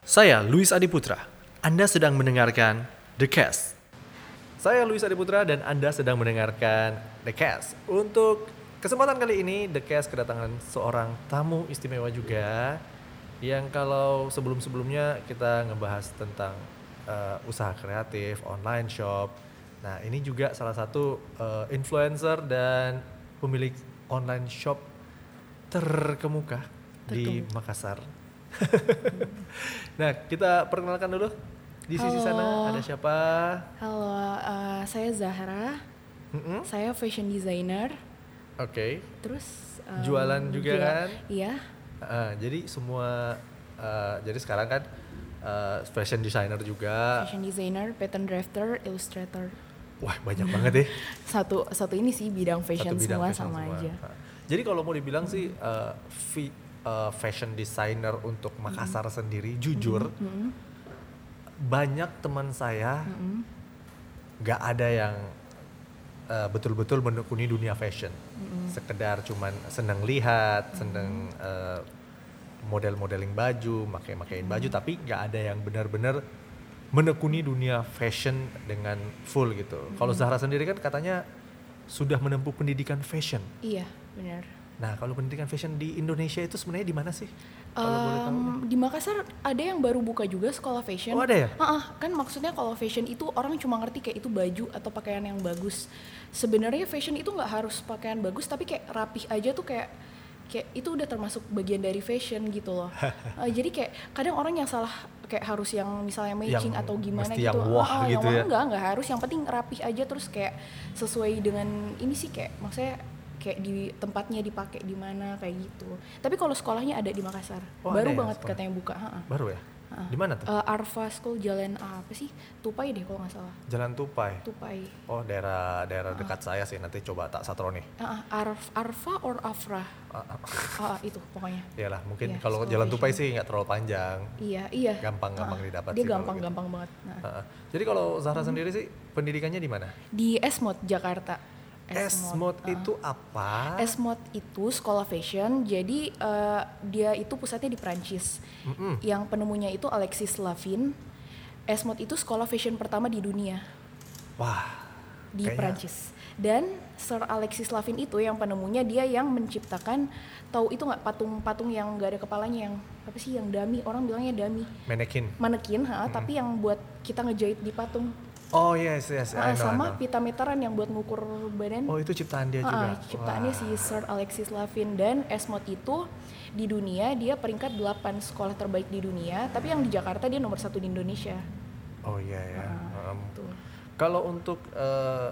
Saya Luis Adiputra. Anda sedang mendengarkan The Cast. Saya Luis Adiputra dan Anda sedang mendengarkan The Cast. Untuk kesempatan kali ini The Cast kedatangan seorang tamu istimewa juga yang kalau sebelum-sebelumnya kita ngebahas tentang eh, usaha kreatif, online shop. Nah, ini juga salah satu eh, influencer dan pemilik online shop terkemuka di Makassar. nah, kita perkenalkan dulu. Di sisi Halo. sana ada siapa? Halo, eh, saya Zahra. Mm-mm. Saya fashion designer. Oke. Terus em, Jualan juga kan? Iya. Ah, jadi semua eh, jadi sekarang kan eh, fashion designer juga. Fashion designer, pattern drafter, illustrator. Wah, banyak banget deh. Satu satu ini sih bidang fashion Satu bidang semua fashion sama semua. aja. Jadi kalau mau dibilang sih eh, fi- eh, fashion designer untuk Makassar sendiri jujur Mm-mm, banyak teman saya nggak ada yang uh, betul-betul menekuni dunia fashion. mm-mm. Sekedar cuman seneng lihat, seneng uh, model-modeling baju, makai-makain baju, tapi nggak ada yang benar-benar menekuni dunia fashion dengan full gitu. Kalau Zahra sendiri kan katanya sudah menempuh pendidikan fashion. Iya, benar. Nah, kalau pendidikan fashion di Indonesia itu sebenarnya di mana sih? Em, di Makassar ada yang baru buka juga sekolah fashion. Oh, ada ya? Ah, kan maksudnya kalau fashion itu orang cuma ngerti kayak itu baju atau pakaian yang bagus. Sebenarnya fashion itu nggak harus pakaian bagus, tapi kayak rapih aja tuh kayak kayak itu udah termasuk bagian dari fashion gitu loh. Eh, jadi kayak kadang orang yang salah kayak harus yang misalnya matching Yang atau gimana gitu. yang wah Ah, ah, gitu yang ya. enggak enggak harus, yang penting rapih aja terus kayak sesuai dengan ini sih kayak maksudnya kayak di tempatnya dipakai di mana kayak gitu. Tapi kalau sekolahnya ada di Makassar. Oh, Baru ya banget sekolah? katanya buka, ha-ha. Baru ya? Ah. Di mana tuh? Eh, Arfa School Jalan apa sih? Tupai deh kalau nggak salah. Jalan Tupai. Tupai. Oh, daerah daerah dekat saya sih. Nanti coba tak satroni. Ah, Arf, Arfa or Afra? Ah, ah, itu pokoknya. Iyalah, mungkin Iya, kalau Jalan Tupai sih nggak terlalu panjang. Iya, iya. Gampang-gampang Ah, didapat Dia sih kalau gampang-gampang banget. Nah, Ah, ah. Jadi kalau Zahra sendiri sih pendidikannya di mana? di Esmod Jakarta. Esmod ah. itu apa? Esmod itu sekolah fashion, jadi eh, dia itu pusatnya di Prancis. Mm-mm. Yang penemunya itu Alexis Lavin. Esmod itu sekolah fashion pertama di dunia. Wah, di Kayaknya- Prancis. Dan Sir Alexis Lavin itu yang penemunya dia yang menciptakan tahu itu nggak patung-patung yang nggak ada kepalanya yang apa sih yang dummy orang bilangnya dummy manekin. manekin ha, tapi yang buat kita ngejahit di patung Oh yes yes, I Ah, know, I sama know. pita meteran yang buat ngukur badan Oh itu ciptaan dia Ah, juga. ah, ciptaannya Wah. si Sir Alexis Lavin dan Esmod itu di dunia dia peringkat 8 sekolah terbaik di dunia tapi yang di Jakarta dia nomor satu di Indonesia Oh iya ya. Um, kalau untuk eh,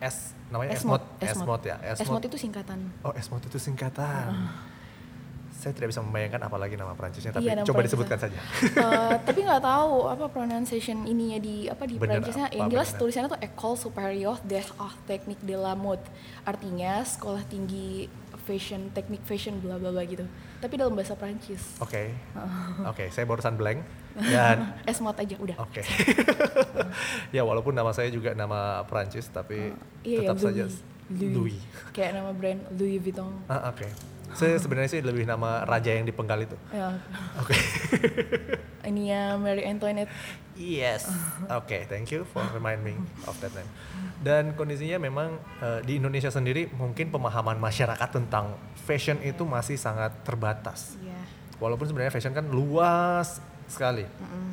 S namanya Esmod, Esmod, Esmod ya. Esmod itu singkatan Oh Esmod itu singkatan. Saya tidak bisa membayangkan apalagi nama Prancisnya, tapi Iya, nama coba Prancisnya. disebutkan saja. Eh, tapi nggak tahu apa pronunciation ininya di apa di Bener Prancisnya. apa Yang jelas bener? tulisannya tuh École Supérieure des Arts Techniques de la Mode. Artinya sekolah tinggi fashion, teknik fashion bla bla bla gitu. Tapi dalam bahasa Prancis. Oke, oke, saya barusan blank dan Esmod aja udah. oke. ya walaupun nama saya juga nama Prancis, tapi Iya, tetap ya, saja Louis. Louis. Kayak nama brand Louis Vuitton. Ah, oke. Saya sebenarnya sih lebih nama raja yang dipenggal itu. Ya, Oke. ini ya Mary Antoinette. Yes. Oke, thank you for remind me of that name. Dan kondisinya memang eh, di Indonesia sendiri mungkin pemahaman masyarakat tentang fashion itu masih sangat terbatas. Iya. Walaupun sebenarnya fashion kan luas sekali. Mm-mm.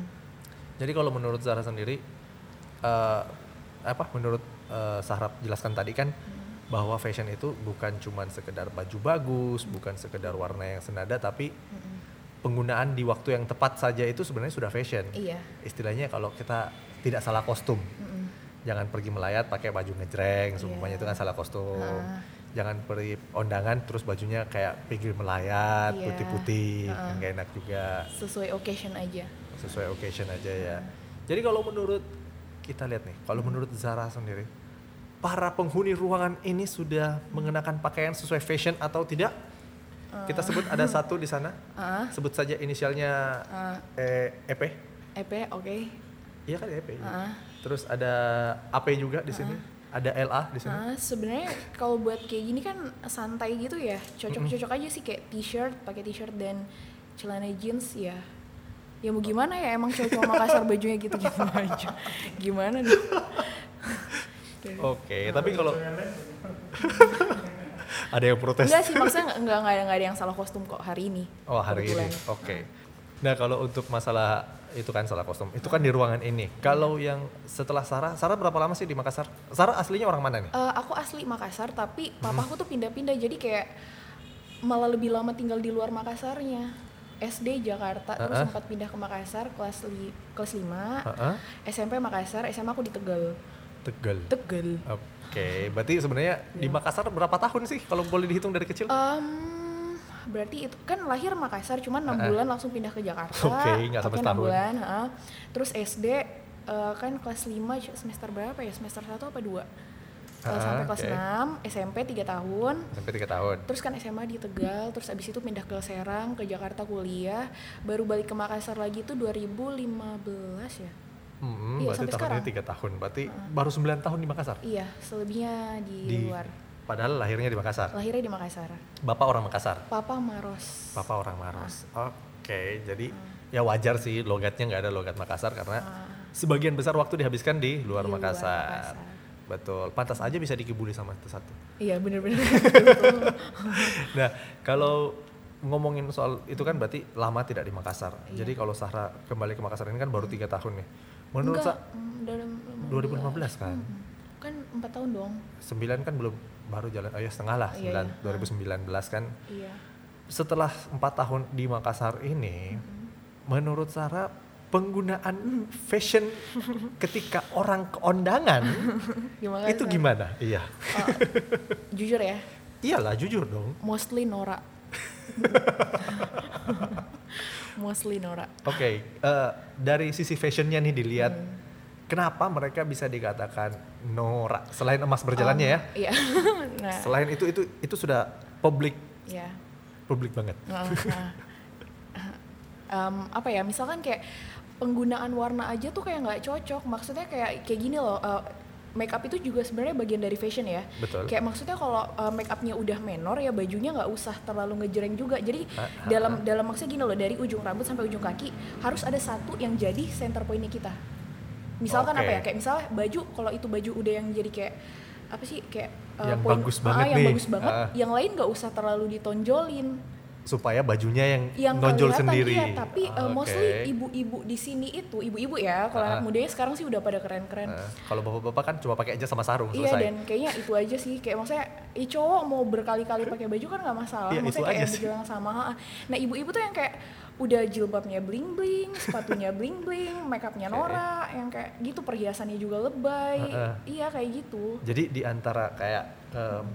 Jadi kalau menurut Zahra sendiri, eh, apa menurut eh, Zahra jelaskan tadi kan bahwa fashion itu bukan cuman sekedar baju bagus, bukan sekedar warna yang senada, tapi penggunaan di waktu yang tepat saja itu sebenarnya sudah fashion. Iya. Istilahnya kalau kita tidak salah kostum, Mm-mm. jangan pergi melayat pakai baju ngejreng, seumpamanya Iya. itu kan salah kostum. Ah. Jangan pergi undangan terus bajunya kayak pinggir melayat, Iya. putih-putih, kan nggak enak juga. Sesuai occasion aja. Sesuai occasion aja ya. Jadi kalau menurut kita lihat nih, kalau menurut Zara sendiri, para penghuni ruangan ini sudah mengenakan pakaian sesuai fashion atau tidak? Kita sebut ada satu di sana. Ah, Sebut saja inisialnya ah, eh, EP. EP oke. Iya kan EP. Ah. Terus ada AP juga di sini. ada LA di sini. Nah, sebenarnya kalau buat kayak gini kan santai gitu ya, cocok-cocok aja sih kayak t-shirt, pakai t-shirt dan celana jeans ya. Ya mau gimana ya, emang cowok Makassar bajunya gitu-gitu aja. Gimana nih? Oke, tapi kalau ada yang protes. Enggak sih, maksudnya nggak nggak nggak ada, yang salah kostum kok hari ini. Oh hari Kebetulan. ini, oke. Nah kalau untuk masalah itu kan salah kostum, itu kan di ruangan ini. Kalau yang setelah Sarah, Sarah berapa lama sih di Makassar? Sarah aslinya orang mana nih? Eh, aku asli Makassar, tapi papaku tuh pindah-pindah, jadi kayak malah lebih lama tinggal di luar Makassarnya. SD Jakarta, terus Uh-uh. sempat pindah ke Makassar kelas li, kelas 5, Heeh, SMP Makassar, SMA aku di Tegal. Tegal. Tegal. Oke, berarti sebenarnya di Iya. Makassar berapa tahun sih kalau boleh dihitung dari kecil? Em, berarti itu kan lahir Makassar, cuman enam Uh-uh. bulan langsung pindah ke Jakarta. Oke, nggak sampai setahun. bulan, heeh. Terus SD eh, kan kelas 5 semester berapa ya? Semester 1 apa 2? Ah, sampai kelas oke. 6, SMP 3 tahun. Sampai tiga tahun. Terus kan SMA di Tegal, terus abis itu pindah ke Serang, ke Jakarta kuliah, baru balik ke Makassar lagi tuh 2015 ya. Hmm, Iya, berarti sampai tahun ini sekarang. tiga tahun. Berarti baru 9 tahun di Makassar. Iya, selebihnya di, Di luar. Padahal lahirnya di Makassar. Lahirnya di Makassar. Bapak orang Makassar. Papa Maros. Papa orang Maros. Ah. Oke, jadi ya wajar sih logatnya nggak ada logat Makassar karena Ah. sebagian besar waktu dihabiskan di luar Di luar Makassar. Makassar. Betul. Pantas aja bisa dikibuli sama satu. Iya bener-bener. Nah, kalau ngomongin soal itu kan berarti lama tidak di Makassar. Iya. Jadi kalau Sahra kembali ke Makassar ini kan baru tiga tahun nih. Menurut Enggak, Sa mm, dalam 2015 kan? Mm, Kan empat tahun dong. 9 kan belum baru jalan, oh ya setengah lah, Iya, 9, iya. 2019 kan. Iya. Setelah empat tahun di Makassar ini, menurut Sarah penggunaan fashion ketika orang keondangan Makassar. itu gimana? Iya, Oh, jujur ya, iyalah jujur dong. mostly Nora. mostly Nora. Oke, eh, dari sisi fashionnya nih dilihat, Hmm. kenapa mereka bisa dikatakan norak selain emas berjalannya ya? Iya. nah, Selain itu itu itu sudah publik ya. publik banget. Nah, nah. Em, apa ya? Misalkan kayak penggunaan warna aja tuh kayak nggak cocok. Maksudnya kayak kayak gini loh. eh, make up itu juga sebenarnya bagian dari fashion ya. Betul. Kayak maksudnya kalau uh, make upnya udah menor ya bajunya nggak usah terlalu ngejreng juga. Jadi Ah, ah, dalam dalam maksudnya gini loh dari ujung rambut sampai ujung kaki harus ada satu yang jadi center pointnya kita. Misalkan Oke. apa ya? Kayak misalnya baju kalau itu baju udah yang jadi kayak apa sih kayak uh, Yang poin- bagus ah, banget yang nih. bagus banget. Ah. Yang lain nggak usah terlalu ditonjolin supaya bajunya yang, yang nonjol sendiri. iya, tapi uh, Oke. mostly ibu-ibu di sini itu ibu-ibu ya kalau Ah. anak mudanya sekarang sih udah pada keren-keren Eh, kalau bapak-bapak kan cuma pakai aja sama sarung Iya selesai. dan kayaknya itu aja sih kayak maksudnya i cowok mau berkali-kali pakai baju kan nggak masalah Iya, maksudnya itu kayak yang sama nah ibu-ibu tuh yang kayak udah jilbabnya bling bling sepatunya bling bling makeupnya Oke. Nora yang kayak gitu perhiasannya juga lebay Heeh. iya kayak gitu Jadi di antara kayak em,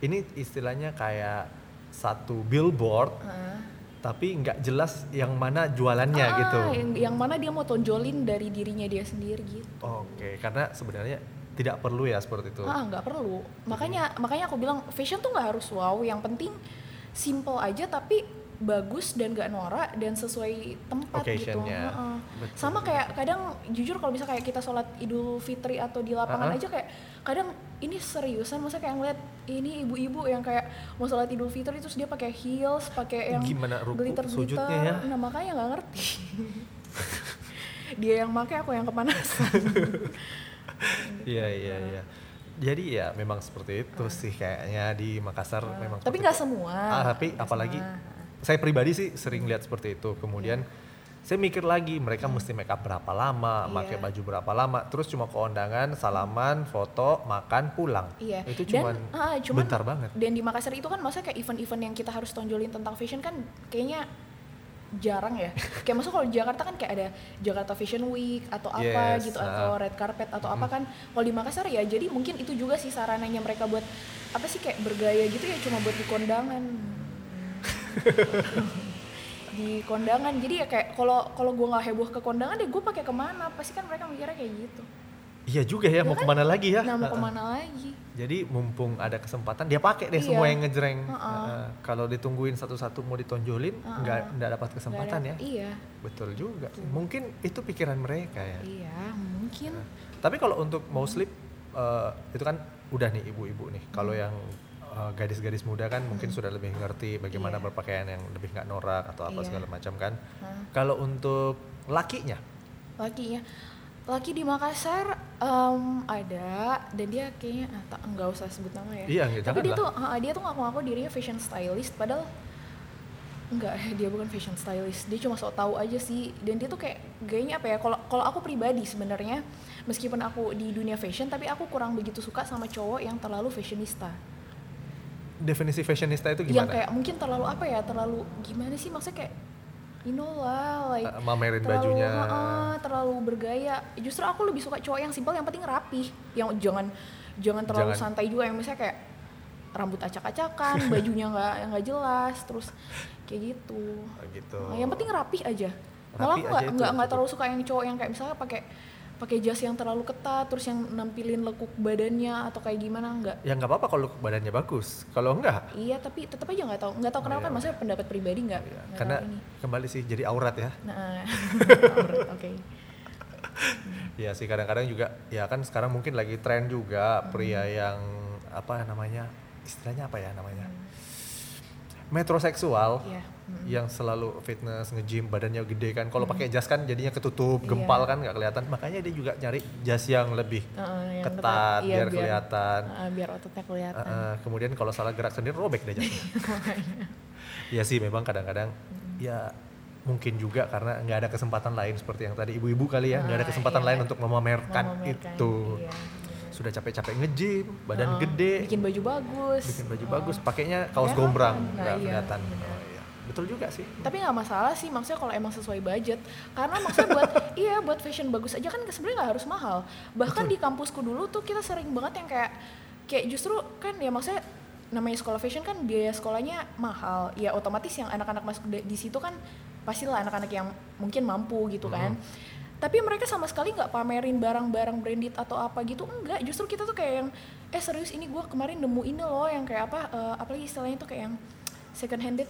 ini istilahnya kayak satu billboard Heeh. tapi nggak jelas yang mana jualannya Ah, gitu. yang, yang mana dia mau tonjolin dari dirinya dia sendiri gitu Oke, karena sebenarnya tidak perlu ya seperti itu. Ah nggak perlu. Makanya makanya aku bilang fashion tuh nggak harus wow. Yang penting simple aja tapi bagus dan gak norak dan sesuai tempat gitu. Occasionnya. Heeh. Betul. Sama kayak kadang jujur kalau misalnya kayak kita sholat Idul Fitri atau di lapangan Ah-ah. aja kayak kadang ini seriusan masa kayak ngeliat ini ibu-ibu yang kayak mau sholat Idul Fitri terus dia pakai heels, pakai yang Gimana ruku glitter sujudnya ya? Nah makanya nggak ngerti. dia yang pakai aku yang kepanasan. Iya iya iya. Jadi ya memang seperti itu sih kayaknya di Makassar memang. Ah. Tapi nggak semua. Ah, tapi Nggak apalagi semua. Saya pribadi sih sering lihat seperti itu. Kemudian saya mikir lagi mereka Hmm. mesti make up berapa lama, Iya. pakai baju berapa lama, terus cuma ke undangan, salaman, foto, makan, pulang. Iya. Itu Dan, cuman, ah, cuman bentar banget. Dan di Makassar itu kan maksudnya kayak event-event yang kita harus tonjolin tentang fashion kan kayaknya jarang ya. kayak maksud kalau di Jakarta kan kayak ada Jakarta Fashion Week atau apa Yes, gitu ah. atau red carpet atau apa kan. Kalau di Makassar ya jadi mungkin itu juga sih sarananya mereka buat apa sih kayak bergaya gitu ya cuma buat di kondangan. di kondangan jadi ya kayak kalau kalau gue nggak heboh ke kondangan deh gue pakai ke mana pasti kan mereka mikirnya kayak gitu Iya juga ya, mau kan? ke mana lagi ya? nah mau ke mana lagi Jadi mumpung ada kesempatan dia pakai deh Iya. semua yang ngejreng. Heeh. Heeh. Kalau ditungguin satu-satu mau ditonjolin, Heeh. nggak nggak dapat Nggak kesempatan ada- ya. iya Betul juga. Mungkin itu pikiran mereka ya. iya mungkin Tapi kalau untuk mau slip eh, itu kan udah nih ibu-ibu nih. Kalau yang eh, gadis-gadis muda kan mungkin sudah lebih ngerti bagaimana Hmm. Iya. berpakaian yang lebih nggak norak atau apa Iya. segala macam kan. Hah. Kalau untuk lakinya, Laki ya. Laki di Makassar em, ada dan dia kayaknya ah, tak nggak usah sebut nama ya. Iya, nggak, Tapi dia tuh ah, dia tuh ngaku-ngaku dirinya fashion stylist padahal enggak dia bukan fashion stylist. Dia cuma sok tahu aja sih dan dia tuh kayak gayanya apa ya? Kalau kalau aku pribadi sebenarnya meskipun aku di dunia fashion tapi aku kurang begitu suka sama cowok yang terlalu fashionista. Definisi fashionista itu Yang gimana? kayak mungkin terlalu apa ya? Terlalu gimana sih maksudnya kayak you know lah like Eh, mamerin terlalu, bajunya. heeh, terlalu bergaya. Justru aku lebih suka cowok yang simpel, yang penting rapih, yang jangan jangan terlalu Jangan. santai juga, yang misalnya kayak rambut acak-acakan, bajunya nggak nggak jelas, terus kayak gitu. Oh, gitu. Nah, yang penting rapih aja. Malah Rapi aku nggak nggak terlalu suka yang cowok yang kayak misalnya pakai pakai jas yang terlalu ketat, terus yang nampilin lekuk badannya atau kayak gimana nggak. Ya nggak apa-apa kalau badannya bagus. Kalau enggak, Iya, tapi tetap aja nggak tahu nggak tahu kenapa iya. kan, maksudnya pendapat pribadi nggak. ya, nggak karena ini. kembali sih jadi aurat ya. Nah, alright, oke. Iya sih kadang-kadang juga ya kan sekarang mungkin lagi tren juga pria yang apa namanya istilahnya apa ya namanya metroseksual Iya. Mm. yang selalu fitness nge-gym badannya gede kan kalau pakai jas kan jadinya ketutup gempal Iya. kan nggak kelihatan makanya dia juga nyari jas yang lebih Heeh, yang ketat Iya, biar kelihatan Heeh, biar ototnya kelihatan. Uh, kemudian kalau salah gerak sendiri robek deh jasnya ya sih memang kadang-kadang ya mungkin juga karena nggak ada kesempatan lain seperti yang tadi ibu-ibu kali ya nggak ada Ah, kesempatan iya. lain untuk memamerkan, Memamerkan, itu iya, sudah capek-capek nge-gym badan Heeh, gede bikin baju bagus bikin baju Heeh. bagus pakainya kaos gombrang Nah, nggak iya, kelihatan. Oh, iya. Betul juga sih. Tapi nggak masalah sih maksudnya kalau emang sesuai budget. Karena maksudnya buat iya buat fashion bagus aja kan sebenarnya nggak harus mahal. Bahkan di kampusku dulu tuh kita sering banget yang kayak kayak justru kan ya maksudnya namanya sekolah fashion kan biaya sekolahnya mahal. Ya otomatis yang anak-anak masuk di, situ kan pastilah anak-anak yang mungkin mampu gitu kan. Tapi mereka sama sekali nggak pamerin barang-barang branded atau apa gitu enggak. Justru kita tuh kayak yang eh serius ini gua kemarin nemu ini loh yang kayak apa eh, apalagi istilahnya tuh kayak yang second handed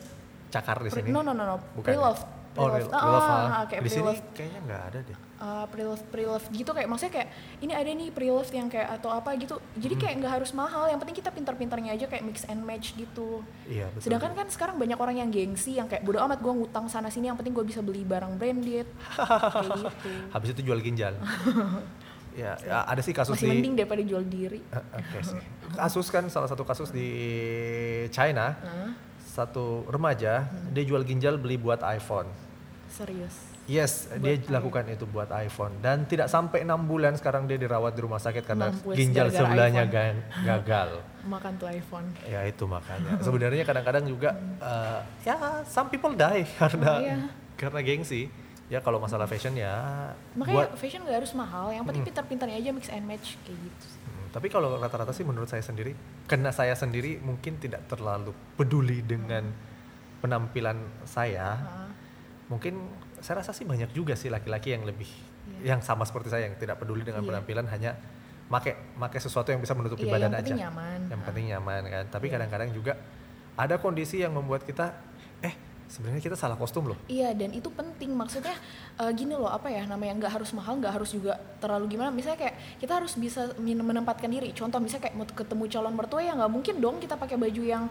cakar di sini no no no no Bukan ya? pre-loved oh Pre-loved. real, real love, Ah, ah. kayak di sini kayaknya nggak ada deh uh, pre-loved pre-loved gitu kayak maksudnya kayak ini ada nih pre-loved yang kayak atau apa gitu jadi Hmm. kayak nggak harus mahal yang penting kita pintar-pintarnya aja kayak mix and match gitu iya betul sedangkan kan sekarang banyak orang yang gengsi yang kayak bodo amat gue ngutang sana sini yang penting gue bisa beli barang branded kayak gitu habis itu jual ginjal ya, ya ada sih kasus masih di mending daripada jual diri Eh, Oke sih. Kasus kan salah satu kasus di China, Hah? Satu remaja dia jual ginjal beli buat iPhone. serius Yes, Buat dia iPhone. lakukan itu buat iPhone dan tidak sampai enam bulan sekarang dia dirawat di rumah sakit karena Mampus ginjal sebelahnya iPhone. ga- gagal. makan tuh iPhone ya itu makanya. Sebenarnya kadang-kadang juga eh, ya some people die karena Iya. karena gengsi. Ya kalau masalah fashion ya buat makanya fashion gak harus mahal yang penting pintar-pintarnya aja mix and match kayak gitu Hmm, Tapi kalau rata-rata sih menurut saya sendiri, karena saya sendiri mungkin tidak terlalu peduli dengan penampilan saya. Heeh. Mungkin saya rasa sih banyak juga sih laki-laki yang lebih Iya. yang sama seperti saya yang tidak peduli dengan Iya. penampilan hanya make make sesuatu yang bisa menutupi Iya, badan yang penting aja. nyaman. Yang penting nyaman kan. Tapi Iya. kadang-kadang juga ada kondisi yang membuat kita eh sebenarnya kita salah kostum loh. Iya dan itu penting maksudnya eh, gini loh apa ya namanya nggak harus mahal nggak harus juga terlalu gimana misalnya kayak kita harus bisa menempatkan diri contoh misalnya kayak mau ketemu calon mertua ya nggak mungkin dong kita pakai baju yang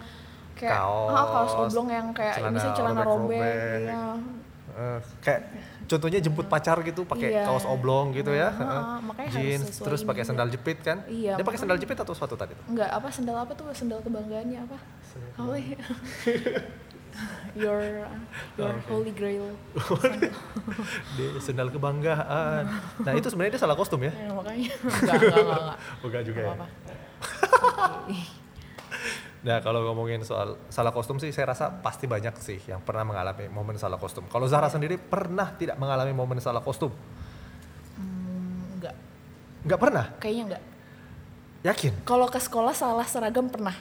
kayak Kaos, ah, kaos oblong yang kayak celana misalnya celana robek, robek-robek. iya. Eh, kayak contohnya jemput pacar gitu pakai Iya. kaos oblong gitu ya. Makanya harus Jeans terus pakai sandal jepit kan? Iya, Dia pakai sandal jepit atau sepatu tadi tuh? nggak apa sendal apa tuh sendal kebanggaannya apa apa ya? your your Oke. holy grail Dia sandal kebanggaan. Nah, itu sebenarnya dia salah kostum ya? ya, makanya nggak nggak nggak nggak Bukan juga ya. apa Nah, kalau ngomongin soal salah kostum sih saya rasa pasti banyak sih yang pernah mengalami momen salah kostum. Kalau Zahra sendiri pernah tidak mengalami momen salah kostum? hmm, nggak Nggak pernah? kayaknya nggak Yakin? kalau ke sekolah salah seragam pernah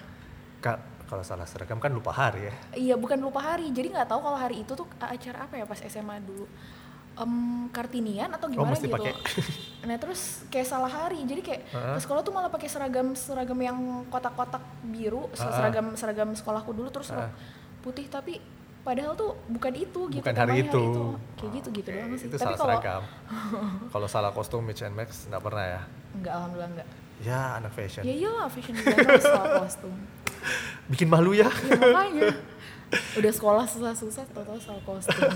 Ka- kalau salah seragam kan lupa hari ya. Iya bukan lupa hari, jadi nggak tahu kalau hari itu tuh acara apa ya pas SMA dulu. Em, kartinian atau gimana Oh, mesti gitu. pakai. Nah terus kayak salah hari, jadi kayak ke sekolah tuh malah pakai seragam seragam yang kotak-kotak biru, Heeh. seragam seragam sekolahku dulu terus Heeh. putih tapi padahal tuh bukan itu gitu. Bukan hari namanya itu. Kayak gitu gitu doang sih. Itu tapi salah kalau seragam. kalau salah kostum Mitch and Max nggak pernah ya. enggak alhamdulillah enggak. Ya, anak fashion. Ya iyalah fashion designer style kostum. Bikin malu ya. Ya makanya. Udah sekolah susah-susah tau-tau style kostum.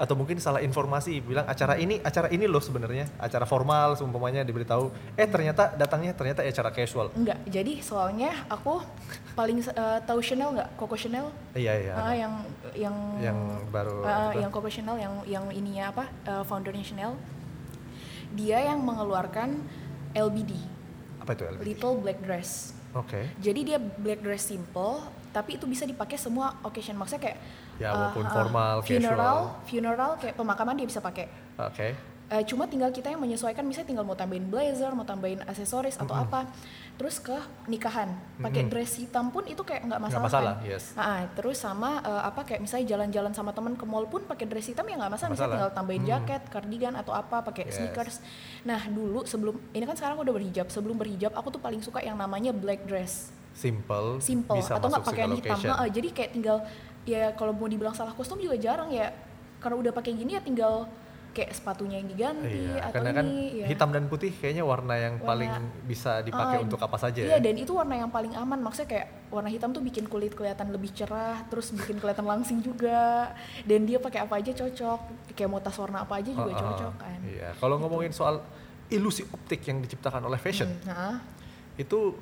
Atau mungkin salah informasi, bilang acara ini, acara ini loh sebenarnya, acara formal seumpamanya diberitahu. Eh ternyata datangnya ternyata acara casual. Enggak, jadi soalnya aku paling eh, tahu Chanel nggak? Coco Chanel? Iya iya. Ah, yang yang yang baru apa? yang Coco Chanel yang yang ininya apa? eh, foundernya Chanel. Dia yang mengeluarkan LBD, apa itu LBD? Little Black Dress. Oke. Jadi dia black dress simple, tapi itu bisa dipakai semua occasion. Maksudnya kayak Ya, eh, walaupun ah, formal, funeral, casual. funeral kayak pemakaman dia bisa pakai. Oke. Eh, cuma tinggal kita yang menyesuaikan, misalnya tinggal mau tambahin blazer, mau tambahin aksesoris atau Mm-mm. apa. Terus ke nikahan, pakai dress hitam pun itu kayak nggak masalah. masalah, kan? yes. Ah, terus sama eh, apa kayak misalnya jalan-jalan sama temen ke mall pun pakai dress hitam ya nggak masalah. Nggak Misalnya masalah. tinggal tambahin Hmm. jaket, cardigan atau apa, pakai Yes. sneakers. Nah dulu sebelum ini kan sekarang udah berhijab. Sebelum berhijab aku tuh paling suka yang namanya black dress Simple. simple bisa atau nggak pakaian hitam occasion. Heeh, jadi kayak tinggal ya kalau mau dibilang salah kostum juga jarang ya karena udah pakai gini ya tinggal kayak sepatunya yang diganti Iya, atau karena kan ini ya. hitam dan putih kayaknya warna yang Warna- paling bisa dipakai Ah, untuk apa saja iya ya. dan itu warna yang paling aman maksudnya kayak warna hitam tuh bikin kulit kelihatan lebih cerah terus bikin kelihatan langsing juga dan dia pakai apa aja cocok kayak mau tas warna apa aja juga Ah, ah. cocok kan Iya, kalau ngomongin soal ilusi optik yang diciptakan oleh fashion, Hmm, nah, itu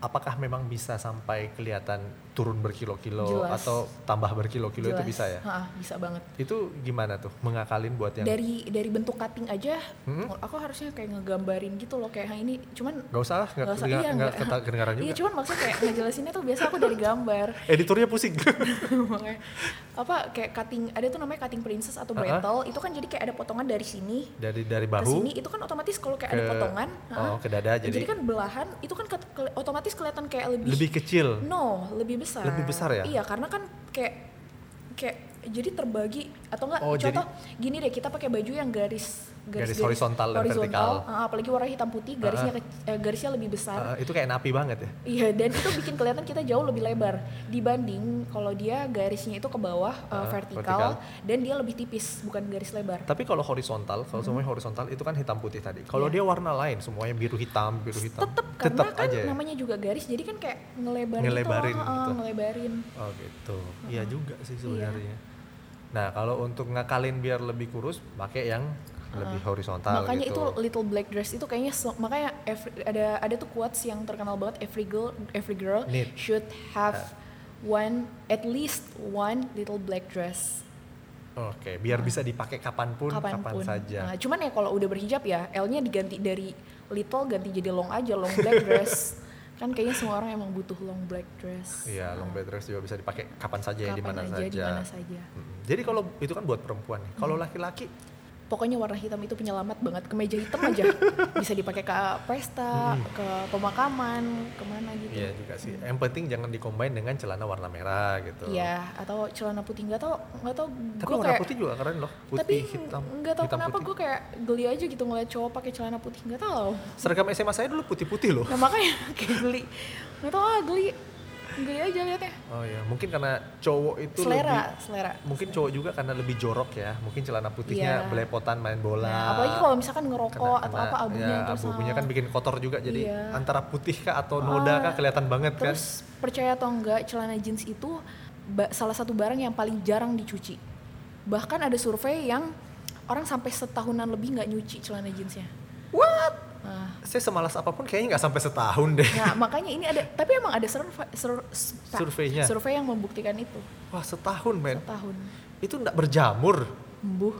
apakah memang bisa sampai kelihatan turun berkilo-kilo Jelas. atau tambah berkilo-kilo itu jelas. bisa ya? Ha, bisa banget Itu gimana tuh mengakalin buat yang dari dari bentuk cutting aja Hmm? aku harusnya kayak ngegambarin gitu loh kayak "Hah, ini cuman Gak usah, nggak Nggak usah, nggak- iya, nggak nggak. kedengaran juga. Iya cuman maksudnya kayak ngejelasinnya tuh biasa aku dari gambar Editornya pusing. Makanya, apa kayak cutting ada tuh namanya cutting princess atau Ah, ah. brettle itu kan jadi kayak ada potongan dari sini dari dari ke bahu sini itu kan otomatis kalau kayak ada ke- potongan oh, ke dada jadi, jadi, kan belahan itu kan ke- ke- otomatis kelihatan kayak lebih, lebih kecil. no lebih besar Lebih besar ya? iya karena kan kayak kayak jadi terbagi atau enggak Oh, contoh gini deh kita pakai baju yang garis Garis horizontal dan vertikal. ah, apalagi warna hitam putih garisnya ke- eh, garisnya lebih besar Eh, itu kayak napi banget ya. Iya, dan itu bikin kelihatan kita jauh lebih lebar dibanding kalau dia garisnya itu ke bawah uh, Ah, vertikal, dan dia lebih tipis, bukan garis lebar. Tapi kalau horizontal, kalau semuanya horizontal itu kan hitam putih tadi. Kalau Iya. dia warna lain, semuanya biru hitam, biru hitam, Tetep karena kan aja. ya? namanya juga garis, jadi kan kayak ngelebar Ngelebarin gitu, loh, gitu. uh, ngelebarin. Oh gitu. Iya juga sih Iya. sebenarnya. Nah kalau untuk ngakalin biar lebih kurus, pakai yang lebih horizontal makanya gitu. itu little black dress itu kayaknya makanya every- ada ada tuh quotes yang terkenal banget every girl every girl Need. should have one at least one little black dress Oke, biar bisa dipakai kapan pun, kapan kapan pun. saja. Nah, cuman ya kalau udah berhijab ya, L-nya diganti dari little ganti jadi long aja, long black dress. kan kayaknya semua orang emang butuh long black dress. Iya, long bed dress juga bisa dipakai kapan saja ya, di Kapan mana aja, saja. di mana saja. Mm. Jadi kalau itu kan buat perempuan nih. Kalau Hmm. laki-laki, Pokoknya warna hitam itu penyelamat banget. Kemeja hitam aja bisa dipakai ke pesta, Hmm. ke pemakaman, ke mana gitu. iya juga sih. Yang penting jangan dikombin dengan celana warna merah gitu. Iya, atau celana putih nggak tau nggak tau Tapi warna kayak putih juga keren loh. Putih, tapi hitam. nggak hitam kenapa putih. gue kayak geli aja gitu ngeliat cowok pakai celana putih nggak tahu Seragam SMA saya dulu putih-putih loh. nah makanya kayak geli nggak tahu ah geli geli aja liatnya Oh iya, mungkin karena cowok itu selera lebih selera mungkin cowok juga karena lebih jorok ya. Mungkin celana putihnya Iya. belepotan main bola. Nah, apalagi kalau misalkan ngerokok Kena- atau apa abunya ya, terus abu-abunya kan bikin kotor juga jadi Iya. antara putih kah atau noda Ah, kah kelihatan banget kan. terus percaya atau enggak celana jeans itu salah satu barang yang paling jarang dicuci bahkan ada survei yang orang sampai setahunan lebih nggak nyuci celana jeansnya What? Nah, Saya semalas apa pun kayaknya nggak sampai setahun deh. nah makanya ini ada tapi emang ada survei sur- Surveinya? survei yang membuktikan itu Wah setahun men. setahun Itu nggak berjamur. embuh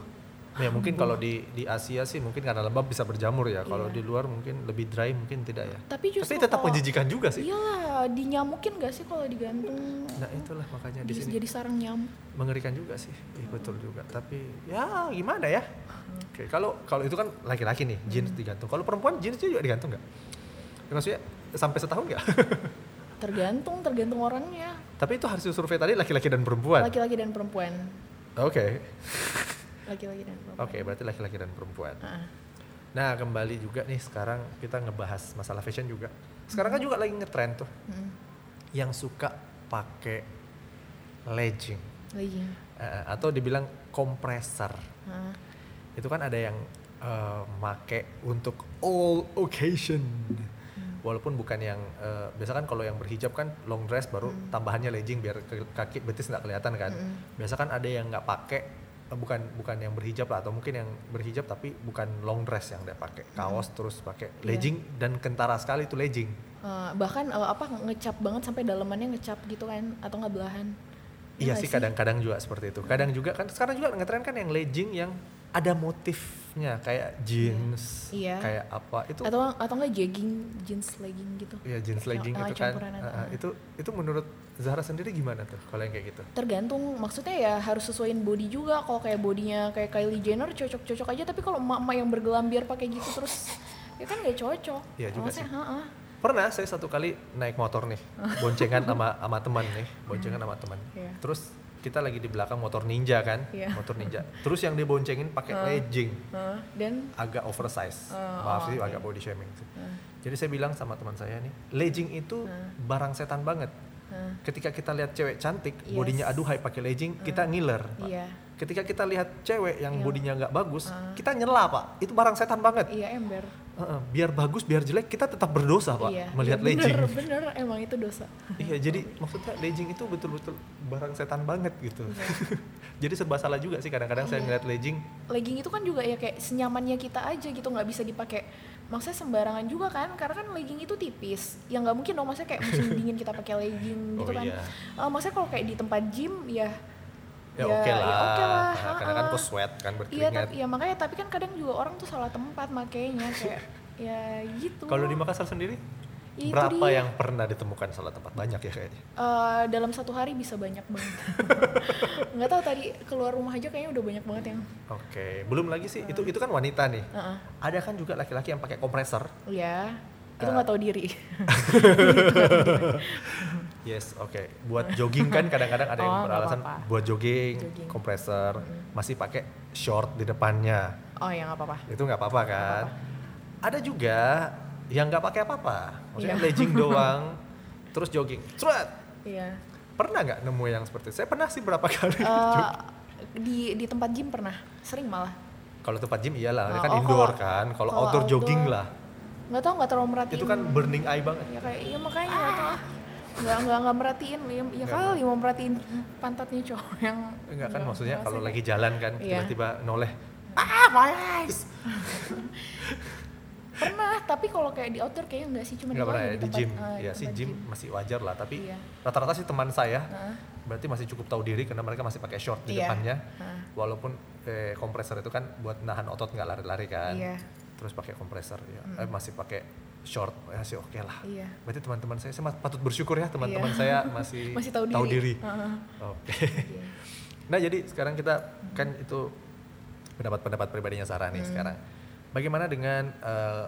Ya mungkin kalau di di Asia sih mungkin karena lembab bisa berjamur ya. Kalau Iya. di luar mungkin lebih dry mungkin tidak ya. tapi justru Tapi tetap menjijikan juga sih. iyalah dinyamukin gak sih kalau digantung Nah itulah makanya di di- sini jadi sarang nyamuk mengerikan juga sih. Iya betul juga. Tapi ya gimana ya? Oke kalau kalau itu kan laki-laki nih jeans digantung. Kalau perempuan jeansnya juga digantung nggak? Ya, maksudnya sampai setahun nggak? tergantung tergantung orangnya Tapi itu hasil survei tadi laki-laki dan perempuan. laki-laki dan perempuan Oke. Laki-laki dan perempuan Oke berarti laki-laki dan perempuan. Ah. Nah kembali juga nih sekarang kita ngebahas masalah fashion juga. Sekarang kan juga lagi ngetrend tuh Mm, yang suka pakai legging legging eh, atau dibilang kompresor. Ah, Itu kan ada yang eh, make untuk all occasion. walaupun bukan yang eh, biasa kan kalau yang berhijab kan long dress baru tambahannya legging biar kaki betis nggak kelihatan kan biasa kan ada yang nggak pakai bukan bukan yang berhijab lah atau mungkin yang berhijab tapi bukan long dress yang dia pakai. Kaos terus pakai Iya. legging dan kentara sekali itu legging. Eh, bahkan eh, apa ngecap banget sampai dalamannya ngecap gitu kan atau nggak belahan. Iya nggak sih kadang-kadang juga seperti itu. Kadang juga kan sekarang juga ngetren kan yang legging yang ada motifnya kayak jeans, Iya. kayak apa itu atau atau nggak jegging jeans legging gitu ya jeans legging cam- itu ah, kan. uh, itu itu menurut Zahra sendiri gimana tuh kalau yang kayak gitu? tergantung maksudnya ya harus sesuaiin body juga kalau kayak bodinya kayak Kylie Jenner cocok-cocok aja tapi kalau emak-emak yang bergelambir pakai gitu terus ya kan nggak cocok Iya juga Maksudnya, sih. ha-ha. Pernah saya satu kali naik motor nih, boncengan sama sama teman nih, boncengan sama teman. Iya. Terus kita lagi di belakang motor ninja kan, Iya. motor ninja. Terus yang diboncengin pakai legging, Hah, dan agak oversize. Oh, Maaf oh, sih oke. agak body shaming sih. Hah, Jadi saya bilang sama teman saya nih, legging itu barang setan banget. hah, Ketika kita lihat cewek cantik, Yes. bodinya aduhai pakai legging, kita ngiler. Pak. iya Ketika kita lihat cewek yang Iya. bodinya nggak bagus, kita nyela pak. Itu barang setan banget. iya ember Biar bagus, biar jelek, kita tetap berdosa pak iya melihat iya, legging. bener bener emang itu dosa iya, jadi maksudnya legging itu betul-betul barang setan banget gitu. Iya. jadi serba salah juga sih kadang-kadang saya Iya. ngeliat legging. legging itu kan juga ya kayak senyamannya kita aja gitu nggak bisa dipakai maksudnya sembarangan juga kan karena kan legging itu tipis yang nggak mungkin dong maksudnya kayak musim dingin kita pakai legging gitu Oh, kan iya. Eh, maksudnya kalau kayak di tempat gym ya Ya, oke ya lah. oke lah, Nah, karena kan kok sweat kan iya berkeringat. tapi ya makanya tapi kan kadang juga orang tuh salah tempat makainya kayak ya gitu Kalau di Makassar sendiri, Ya, itu berapa dia. yang pernah ditemukan salah tempat? Banyak ya kayaknya. Eh, dalam satu hari bisa banyak banget nggak tahu tadi keluar rumah aja kayaknya udah banyak banget yang Oke, belum lagi sih itu itu kan wanita nih. Heeh. Ada kan juga laki-laki yang pakai kompresor. ya itu Eh. nggak tahu diri Yes, oke. Buat jogging kan kadang-kadang ada yang Oh, nggak beralasan apa-apa. buat jogging, Jogging. kompresor, masih pakai short di depannya. oh ya nggak apa-apa Itu nggak apa-apa kan? Ada juga yang nggak pakai apa-apa, maksudnya Iya. legging doang, terus jogging. Sweat. iya Pernah nggak nemu yang seperti itu? Saya pernah sih berapa kali. Eh, di di tempat gym pernah sering malah Kalau tempat gym iyalah, Oh, kan oh, indoor kalau- kan. Kalau kalau outdoor, jogging outdoor, lah. nggak tahu nggak terlalu merhatiin Itu kan burning eye banget. ya kayak iya makanya tahu nggak nggak nggak merhatiin ya, ya kali mau merhatiin pantatnya cowok yang Enggak kan maksudnya kalau lagi jalan kan Iya. tiba-tiba noleh. Ah, eyes. pernah tapi kalau kayak di outdoor kayaknya nggak sih cuma Enggak pernah ya di tempat- gym. di ya sih tempat gym masih wajar lah, tapi Iya. rata-rata sih teman saya Heeh. berarti masih cukup tahu diri karena mereka masih pakai short di Iya. depannya. Heeh. Walaupun eh, kompresor itu kan buat nahan otot nggak lari-lari kan. Iya. Terus pakai kompresor ya. Eh, masih pakai short ya sih oke lah. Iya. Berarti teman-teman saya saya patut bersyukur ya teman-teman Iya. saya masih, masih tahu diri, Heeh. Oke. Iya. Nah jadi sekarang kita kan itu pendapat-pendapat pribadinya Sarah nih Hmm. sekarang. Bagaimana dengan eh,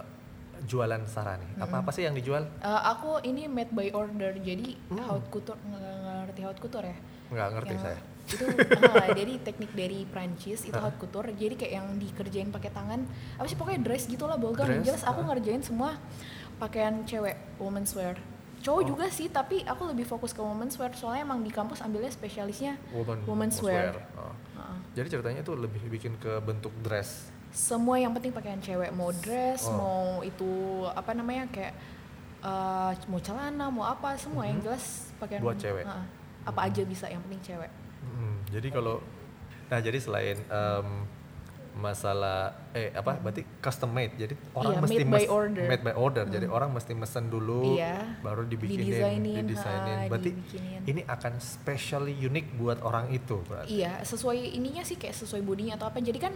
jualan Sarah nih? Hmm. Apa-apa sih yang dijual? Eh, aku ini made by order jadi Hmm. haute couture nggak nggak ngerti haute couture ya Nggak ngerti Yang saya. Itu ah, jadi teknik dari Prancis itu haute couture jadi kayak yang dikerjain pakai tangan apa sih pokoknya dress gitulah Dress, jelas aku ah. ngerjain semua pakaian cewek women's wear cowok Oh. juga sih tapi aku lebih fokus ke women's wear soalnya emang di kampus ambilnya spesialisnya Woman, women's wear. wear. Oh. Heeh. Jadi ceritanya itu lebih bikin ke bentuk dress. semua yang penting pakaian cewek mau dress Oh. mau itu apa namanya kayak eh, mau celana mau apa semua yang Mhm. jelas pakaian Buat cewek. Heeh. apa aja bisa yang penting cewek Hmm, jadi kalau nah jadi selain em, masalah eh apa berarti custom made jadi orang Iya, mesti made by order. made by order jadi orang mesti mesen dulu Iya. baru dibikinin Didesainin, didesainin ha, berarti dibikinin. ini akan specially unik buat orang itu berarti Iya, sesuai ininya sih kayak sesuai bodinya atau apa. Jadi kan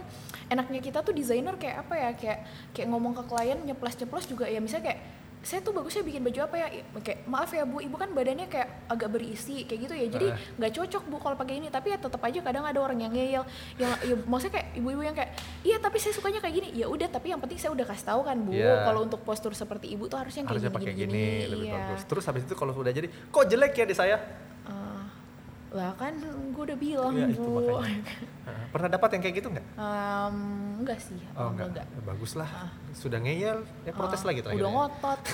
enaknya kita tuh desainer kayak apa ya? Kayak kayak ngomong ke klien nyeplos-nyeplos juga ya misalnya kayak saya tuh bagusnya bikin baju apa ya? Kayak maaf ya Bu, Ibu kan badannya kayak agak berisi kayak gitu ya. Jadi Eh. nggak cocok Bu kalau pakai ini, tapi ya tetap aja kadang ada orang yang ngeyel yang ya, maksudnya kayak ibu-ibu yang kayak iya tapi saya sukanya kayak gini. Ya udah, tapi yang penting saya udah kasih tahu kan Bu, Iya. kalau untuk postur seperti Ibu tuh harusnya kayak harusnya gini, pakai gini, gini, lebih iya. bagus terus habis itu kalau sudah jadi kok jelek ya di saya Eh, lah kan gue udah bilang Iya, itu Bu. pernah dapat yang kayak gitu nggak Em, enggak sih, oh enggak, enggak, enggak. Ya, bagus lah Ah. sudah ngeyel ya protes Ah, lagi terakhir Udah ya. ngotot.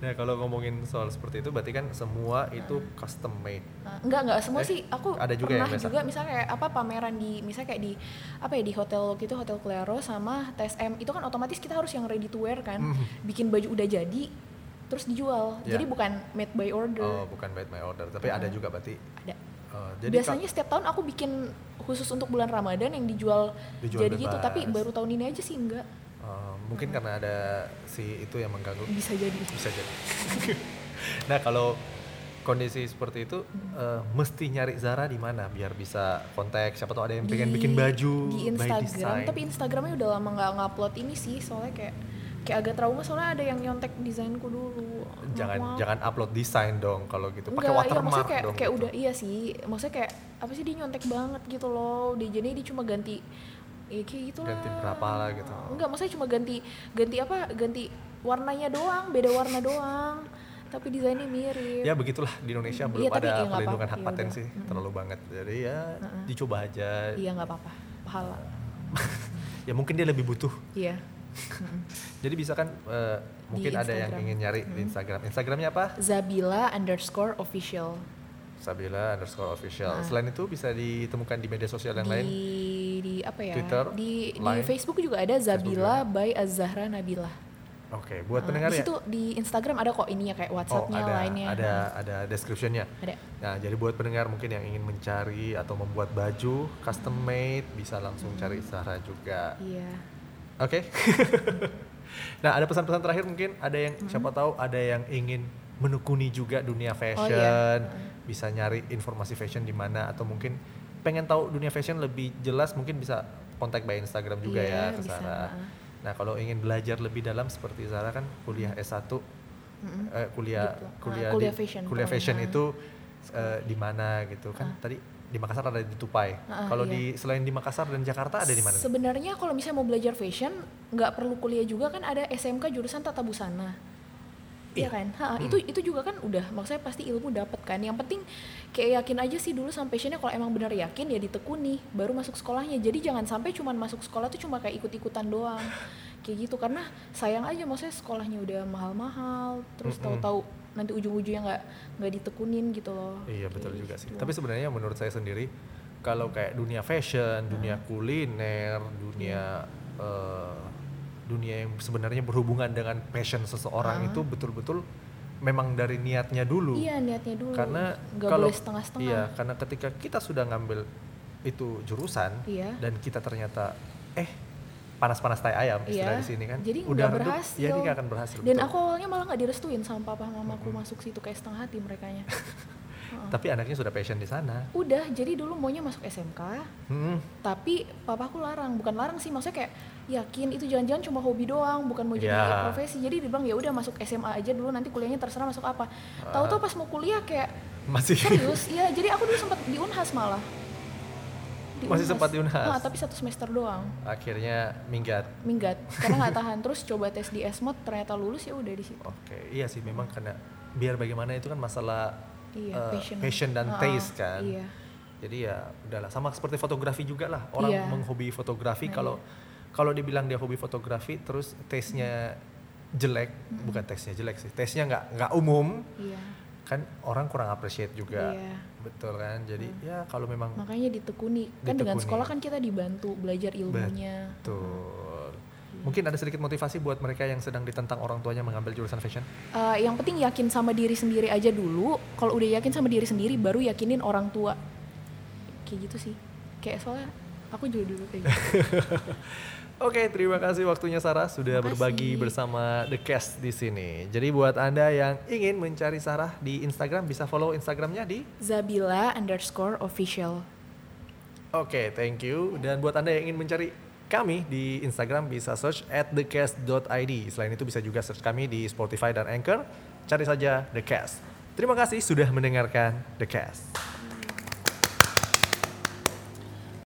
nah kalau ngomongin soal seperti itu berarti kan semua itu custom made. Nah, enggak enggak semua Eh, sih aku ada juga pernah biasa? juga misalnya kayak apa pameran di misalnya kayak di apa ya di hotel gitu hotel Claro sama TSM itu kan otomatis kita harus yang ready to wear kan Mhm. bikin baju udah jadi terus dijual Ya. jadi bukan made by order Oh, bukan made my order, tapi ada juga berarti. ada Oh, jadi biasanya setiap tahun aku bikin khusus untuk bulan Ramadan yang dijual, Dijual jadi gitu bebas. tapi baru tahun ini aja sih enggak oh, mungkin karena ada si itu yang mengganggu. bisa jadi Bisa jadi. nah kalau kondisi seperti itu eh, mesti nyari Zara di mana biar bisa kontak siapa tahu ada yang pengen Di- bikin baju di by Instagram tapi Instagramnya udah lama nggak ngupload ini sih soalnya kayak kayak agak trauma soalnya ada yang nyontek desainku dulu. Jangan Maaf. jangan upload desain dong kalau gitu. Pakai iya watermark maksudnya kayak, dong kayak gitu. udah iya sih. Maksudnya kayak apa sih dia nyontek banget gitu loh. Dia jadi dia cuma ganti ya kayak gitu Ganti berapa lah gitu. enggak maksudnya cuma ganti ganti apa? Ganti warnanya doang beda warna doang. Tapi desainnya mirip. Ya begitulah. Di Indonesia belum Iya, tapi ada ya nggak perlindungan apa-apa, hak ya paten udah. sih terlalu banget. Jadi ya Mm-mm. dicoba aja. Iya nggak apa-apa. Pahala. Ya mungkin dia lebih butuh. Iya jadi bisa kan eh, mungkin ada yang ingin nyari di Instagram. Instagramnya apa? Zabila underscore official. Sabila underscore official. Nah. selain itu bisa ditemukan di media sosial yang di lain? di apa ya? Twitter, di di. Facebook juga ada Zabila by Az-Zahra Nabila. Oke buat Nah, pendengar di ya. situ di Instagram ada kok ininya kayak oh WhatsAppnya ada lainnya ada ada descriptionnya. Ada. Nah, jadi buat pendengar mungkin yang ingin mencari atau membuat baju custom made bisa langsung cari Zara juga. iya Oke. nah, ada pesan-pesan terakhir mungkin? Ada yang siapa tahu ada yang ingin menekuni juga dunia fashion, iya. bisa nyari informasi fashion di mana atau mungkin pengen tahu dunia fashion lebih jelas mungkin bisa kontak by Instagram juga Iya, ya ke heeh. Nah, kalau ingin belajar lebih dalam seperti Zara kan kuliah S1 Mm-mm. eh, kuliah ah, kuliah kuliah di- fashion, kuliah pokoknya. fashion itu eh, di mana gitu kan. Tadi di Makassar ada di Tupai Ah, kalau iya. di selain di Makassar dan Jakarta ada di mana? Sebenarnya kalau misalnya mau belajar fashion, nggak perlu kuliah juga kan ada SMK jurusan tata busana. Iya Iya. kan? Ha, itu itu juga kan udah maksudnya pasti ilmu dapat kan. Yang penting kayak yakin aja sih dulu sama passionnya kalau emang benar yakin ya ditekuni baru masuk sekolahnya. Jadi jangan sampai cuman masuk sekolah tuh cuma kayak ikut-ikutan doang. Kayak gitu karena sayang aja maksudnya sekolahnya udah mahal-mahal terus Mm-mm. tahu-tahu nanti ujung-ujungnya nggak nggak ditekunin gitu loh. Iya betul Kayak juga sih. gitu. Tapi sebenarnya menurut saya sendiri kalau kayak dunia fashion, dunia Hmm. kuliner, dunia eh, dunia yang sebenarnya berhubungan dengan passion seseorang Ah. itu betul-betul memang dari niatnya dulu. Iya niatnya dulu. Karena nggak kalau boleh setengah-setengah. Iya, karena ketika kita sudah ngambil itu jurusan Iya. dan kita ternyata eh panas-panas tai ayam istilah Iya, di sini kan. jadi udah redup, berhasil. Ya dia nggak akan berhasil. Dan betul. aku awalnya malah nggak direstuin sama papa mamaku masuk situ kayak setengah hati merekanya. Tapi anaknya sudah passion di sana. Udah, jadi dulu maunya masuk SMK, Hmm, tapi papaku larang, bukan larang sih, maksudnya kayak yakin itu jangan-jangan cuma hobi doang, bukan mau jadi Ya. profesi. Jadi dia bilang ya udah masuk SMA aja dulu nanti kuliahnya terserah masuk apa. Tahu-tahu pas mau kuliah kayak masih serius, ya jadi aku dulu sempat di Unhas malah. Di Masih sempat di Unhas? Ah, tapi satu semester doang. akhirnya minggat. Minggat, karena nggak tahan. Terus coba tes di Esmod, ternyata lulus ya udah di situ. Oke, iya sih memang karena biar bagaimana itu kan masalah Iya, eh, passion. dan Ah, ah, taste kan. Iya. Jadi ya udahlah sama seperti fotografi juga lah. Orang Iya. menghobi fotografi Nah, kalau kalau dibilang dia hobi fotografi terus taste-nya jelek, bukan taste-nya jelek sih. Taste-nya nggak nggak umum, Iya. Kan orang kurang appreciate juga. Iya. Betul kan? Jadi ya kalau memang Makanya ditekuni. Kan dengan sekolah kan kita dibantu belajar ilmunya. betul. Mungkin ada sedikit motivasi buat mereka yang sedang ditentang orang tuanya mengambil jurusan fashion. Eh, yang penting yakin sama diri sendiri aja dulu. Kalau udah yakin sama diri sendiri, baru yakinin orang tua. Kayak gitu sih. Kayak soalnya aku juga dulu kayak gitu. Oke, terima kasih waktunya Sarah sudah Makasih. berbagi bersama The Cast di sini. Jadi buat Anda yang ingin mencari Sarah di Instagram bisa follow Instagramnya di Zabila underscore official. Oke, thank you. Dan buat Anda yang ingin mencari kami di Instagram bisa search at thecast.id. Selain itu bisa juga search kami di Spotify dan Anchor. Cari saja The Cast. Terima kasih sudah mendengarkan The Cast.